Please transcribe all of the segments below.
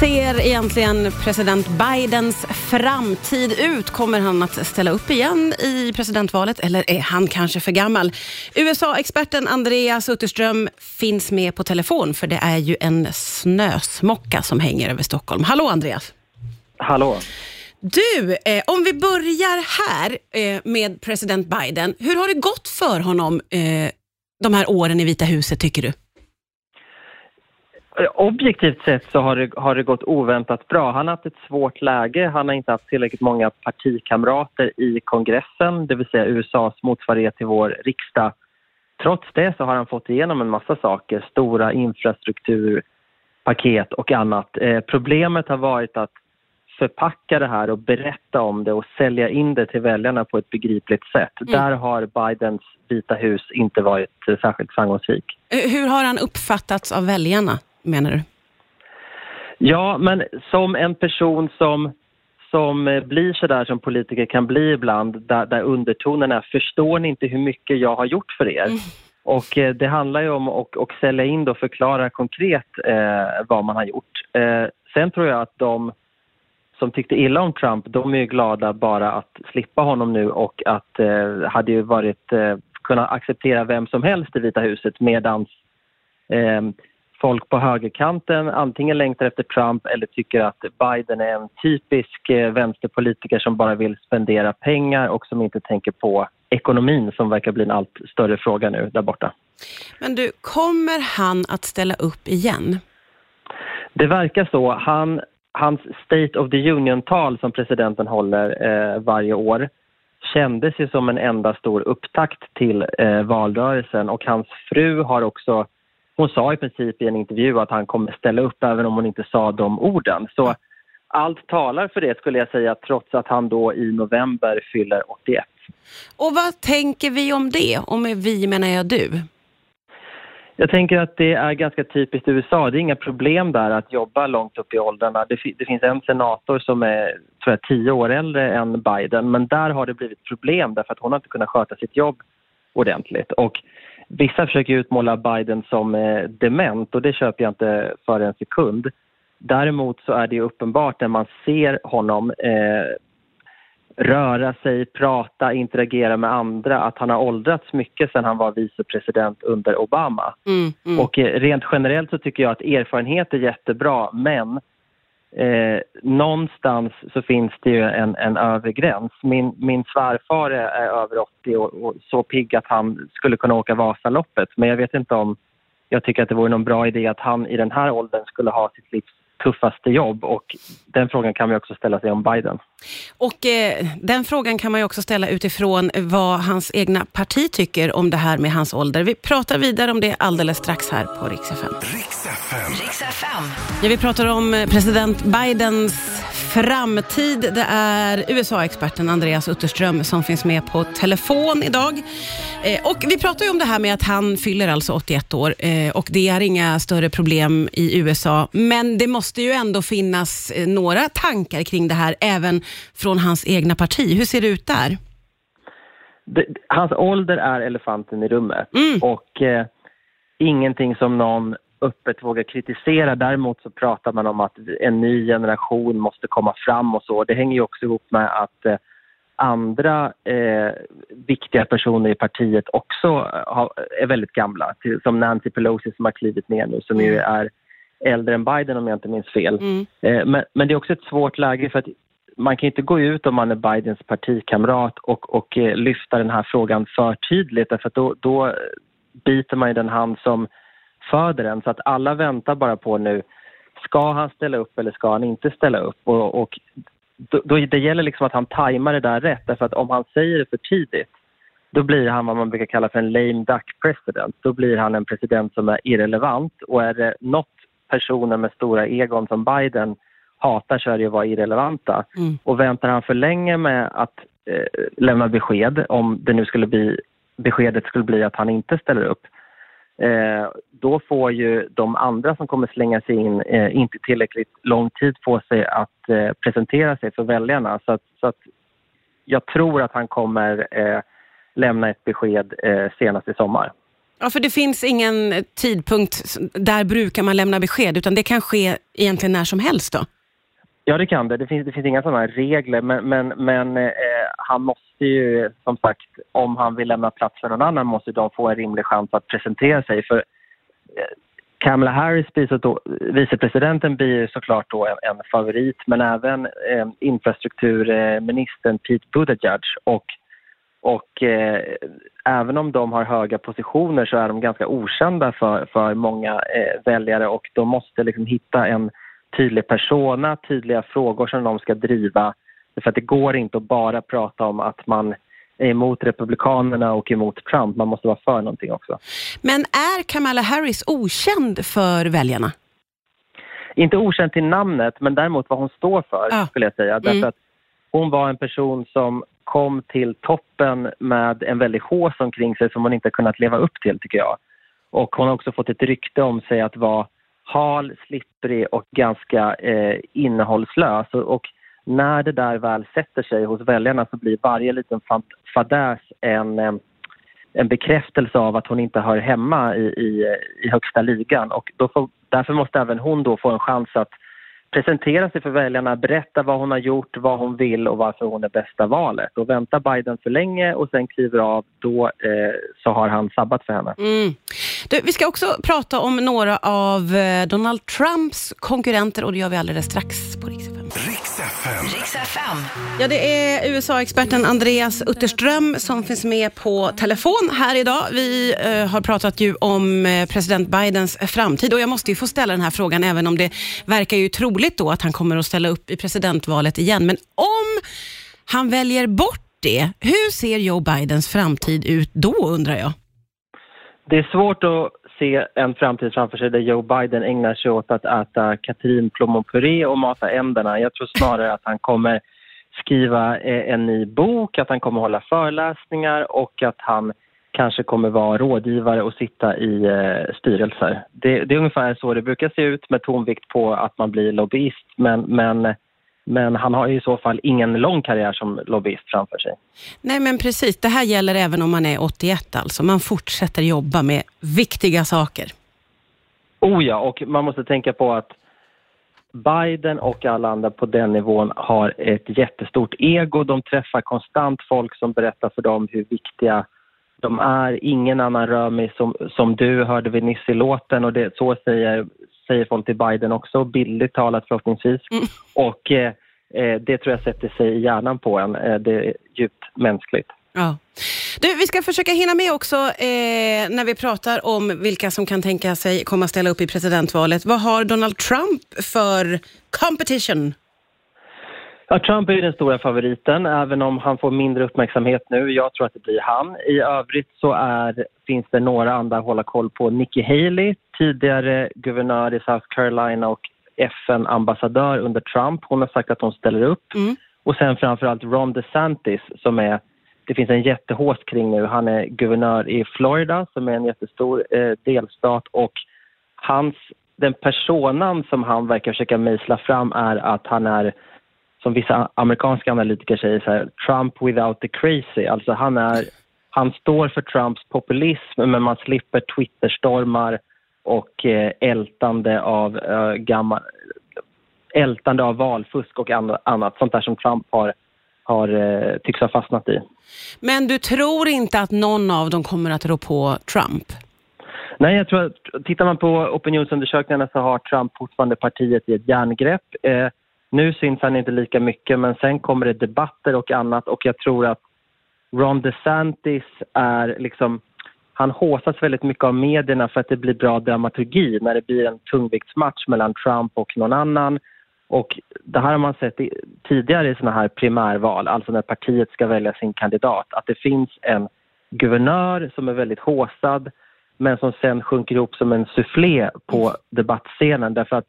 ser egentligen president Bidens framtid ut? Kommer han att ställa upp igen i presidentvalet eller är han kanske för gammal? USA-experten Andreas Utterström finns med på telefon för det är ju en snösmocka som hänger över Stockholm. Hallå Andreas! Hallå! Du, eh, om vi börjar här eh, med president Biden. Hur har det gått för honom eh, de här åren i Vita huset tycker du? Objektivt sett så har det, har det gått oväntat bra. Han har haft ett svårt läge. Han har inte haft tillräckligt många partikamrater i kongressen, det vill säga USAs motsvarighet till vår riksdag. Trots det så har han fått igenom en massa saker, stora infrastrukturpaket och annat. Eh, problemet har varit att förpacka det här och berätta om det och sälja in det till väljarna på ett begripligt sätt. Mm. Där har Bidens Vita hus inte varit särskilt framgångsrik. Hur har han uppfattats av väljarna? Menar du? Ja, men som en person som, som eh, blir så där som politiker kan bli ibland, där, där undertonen är förstår ni inte hur mycket jag har gjort för er? Mm. Och eh, det handlar ju om att och sälja in och förklara konkret eh, vad man har gjort. Eh, sen tror jag att de som tyckte illa om Trump, de är ju glada bara att slippa honom nu och att eh, hade ju varit, eh, kunnat acceptera vem som helst i Vita huset medans eh, folk på högerkanten antingen längtar efter Trump eller tycker att Biden är en typisk eh, vänsterpolitiker som bara vill spendera pengar och som inte tänker på ekonomin som verkar bli en allt större fråga nu där borta. Men du, kommer han att ställa upp igen? Det verkar så. Han, hans State of the Union-tal som presidenten håller eh, varje år kändes ju som en enda stor upptakt till eh, valrörelsen och hans fru har också hon sa i princip i en intervju att han kommer ställa upp även om hon inte sa de orden. Så allt talar för det skulle jag säga trots att han då i november fyller 81. Och vad tänker vi om det? Och med vi menar jag du. Jag tänker att det är ganska typiskt USA. Det är inga problem där att jobba långt upp i åldrarna. Det, det finns en senator som är tror jag, tio år äldre än Biden men där har det blivit problem därför att hon har inte kunnat sköta sitt jobb ordentligt. Och Vissa försöker utmåla Biden som eh, dement och det köper jag inte för en sekund. Däremot så är det uppenbart när man ser honom eh, röra sig, prata, interagera med andra att han har åldrats mycket sedan han var vicepresident under Obama. Mm, mm. Och eh, rent generellt så tycker jag att erfarenhet är jättebra men eh, någonstans så finns det ju en, en övre gräns. Min, min svärfar är, är över 80 och, och, så pigg att han skulle kunna åka Vasaloppet. Men jag vet inte om jag tycker att det vore någon bra idé att han i den här åldern skulle ha sitt livs tuffaste jobb och den frågan kan man också ställa sig om Biden. Och eh, den frågan kan man också ställa utifrån vad hans egna parti tycker om det här med hans ålder. Vi pratar vidare om det alldeles strax här på Rix FM. Rix FM. Ja, vi pratar om president Bidens framtid. Det är USA-experten Andreas Utterström som finns med på telefon idag. Eh, och vi pratar om det här med att han fyller alltså 81 år eh, och det är inga större problem i USA. Men det måste ju ändå finnas eh, några tankar kring det här även från hans egna parti. Hur ser det ut där? Det, hans ålder är elefanten i rummet mm. och eh, ingenting som någon öppet vågar kritisera. Däremot så pratar man om att en ny generation måste komma fram och så. Det hänger ju också ihop med att eh, andra eh, viktiga personer i partiet också har, är väldigt gamla. Som Nancy Pelosi som har klivit ner nu, som mm. ju är äldre än Biden om jag inte minns fel. Mm. Eh, men, men, det är också ett svårt läge för att man kan inte gå ut om man är Bidens partikamrat och, och eh, lyfta den här frågan för tydligt därför att då, då biter man i den hand som föder en. Så att alla väntar bara på nu, ska han ställa upp eller ska han inte ställa upp? Och, och då, då, det gäller liksom att han tajmar det där rätt därför att om han säger det för tidigt då blir han vad man brukar kalla för en lame duck president. Då blir han en president som är irrelevant och är det något personer med stora egon som Biden hatar så är det att vara irrelevanta. Mm. Och väntar han för länge med att eh, lämna besked, om det nu skulle bli, beskedet skulle bli att han inte ställer upp, eh, då får ju de andra som kommer slänga sig in eh, inte tillräckligt lång tid på sig att eh, presentera sig för väljarna. Så att, så att jag tror att han kommer eh, lämna ett besked eh, senast i sommar. Ja, för det finns ingen tidpunkt där brukar man lämna besked, utan det kan ske egentligen när som helst då? Ja, det kan det. Det finns, det finns inga sådana regler, men, men, men eh, han måste ju, som sagt, om han vill lämna plats för någon annan måste de få en rimlig chans att presentera sig. För eh, Kamala Harris, vicepresidenten, blir såklart då en, en favorit, men även eh, infrastrukturministern Pete Buttigieg och och eh, även om de har höga positioner så är de ganska okända för, för många eh, väljare och de måste liksom hitta en tydlig persona, tydliga frågor som de ska driva. För att det går inte att bara prata om att man är emot Republikanerna och emot Trump. Man måste vara för någonting också. Men är Kamala Harris okänd för väljarna? Inte okänd till namnet, men däremot vad hon står för, ah. skulle jag säga. Därför mm. att hon var en person som kom till toppen med en väldig hås omkring sig som hon inte kunnat leva upp till, tycker jag. Och hon har också fått ett rykte om sig att vara hal, slipprig och ganska eh, innehållslös. Och, och, när det där väl sätter sig hos väljarna så blir varje liten fadäs en, eh, en bekräftelse av att hon inte hör hemma i, i, eh, i högsta ligan. Och då får, därför måste även hon då få en chans att presentera sig för väljarna, berätta vad hon har gjort, vad hon vill och varför hon är bästa valet. Och väntar Biden för länge och sen kliver av, då eh, så har han sabbat för henne. Mm. Du, vi ska också prata om några av eh, Donald Trumps konkurrenter och det gör vi alldeles strax på Riksdagen. Ja, det är USA-experten Andreas Utterström som finns med på telefon här idag. Vi eh, har pratat ju om eh, president Bidens framtid och jag måste ju få ställa den här frågan även om det verkar ju troligt då att han kommer att ställa upp i presidentvalet igen. Men om han väljer bort det, hur ser Joe Bidens framtid ut då undrar jag? Det är svårt att se en framtid framför sig där Joe Biden ägnar sig åt att äta katrinplommonpuré och mata änderna. Jag tror snarare att han kommer skriva eh, en ny bok, att han kommer hålla föreläsningar och att han kanske kommer vara rådgivare och sitta i eh, styrelser. Det, det, är ungefär så det brukar se ut med tonvikt på att man blir lobbyist. Men, men men han har i så fall ingen lång karriär som lobbyist framför sig. Nej men precis, det här gäller även om man är 81 alltså. Man fortsätter jobba med viktiga saker. Oh ja, och man måste tänka på att Biden och alla andra på den nivån har ett jättestort ego. De träffar konstant folk som berättar för dem hur viktiga de är. Ingen annan rör mig som, som du, hörde vi nyss i låten. Och det, så säger säger folk till Biden också, bildligt talat förhoppningsvis. Mm. Och eh, eh, det tror jag sätter sig i hjärnan på en. Eh, det är djupt mänskligt. Ja. Du, vi ska försöka hinna med också eh, när vi pratar om vilka som kan tänka sig komma ställa upp i presidentvalet. Vad har Donald Trump för competition? Ja, Trump är den stora favoriten, även om han får mindre uppmärksamhet nu. Jag tror att det blir han. I övrigt så är, finns det några andra att hålla koll på. Nikki Haley, tidigare guvernör i South Carolina och FN-ambassadör under Trump. Hon har sagt att hon ställer upp. Mm. Och sen framförallt Ron DeSantis som är det finns en jättehås kring nu. Han är guvernör i Florida som är en jättestor eh, delstat och hans, den personan som han verkar försöka mejsla fram är att han är som vissa amerikanska analytiker säger så här, Trump without the crazy. Alltså han, är, han står för Trumps populism men man slipper Twitterstormar och eh, ältande av eh, gammal, ältande av valfusk och annat, sånt där som Trump har, har eh, tycks ha fastnat i. Men du tror inte att någon av dem kommer att rå på Trump? Nej, jag tror att tittar man på opinionsundersökningarna så har Trump fortfarande partiet i ett järngrepp. Eh, nu syns han inte lika mycket, men sen kommer det debatter och annat och jag tror att Ron DeSantis är liksom... Han håsas väldigt mycket av medierna för att det blir bra dramaturgi när det blir en tungviktsmatch mellan Trump och någon annan. Och det här har man sett i, tidigare i såna här primärval, alltså när partiet ska välja sin kandidat, att det finns en guvernör som är väldigt håsad men som sen sjunker ihop som en soufflé på debattscenen därför att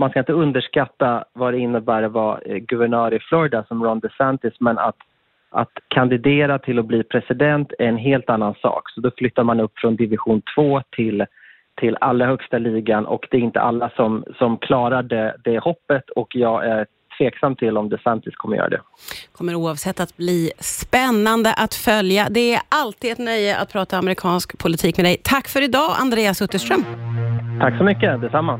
man ska inte underskatta vad det innebär att vara eh, guvernör i Florida som Ron DeSantis men att, att kandidera till att bli president är en helt annan sak. Så då flyttar man upp från division 2 till, till allra högsta ligan och det är inte alla som, som klarar det, det hoppet och jag är tveksam till om DeSantis kommer göra det. kommer oavsett att bli spännande att följa. Det är alltid ett nöje att prata amerikansk politik med dig. Tack för idag, Andreas Utterström. Tack så mycket, detsamma.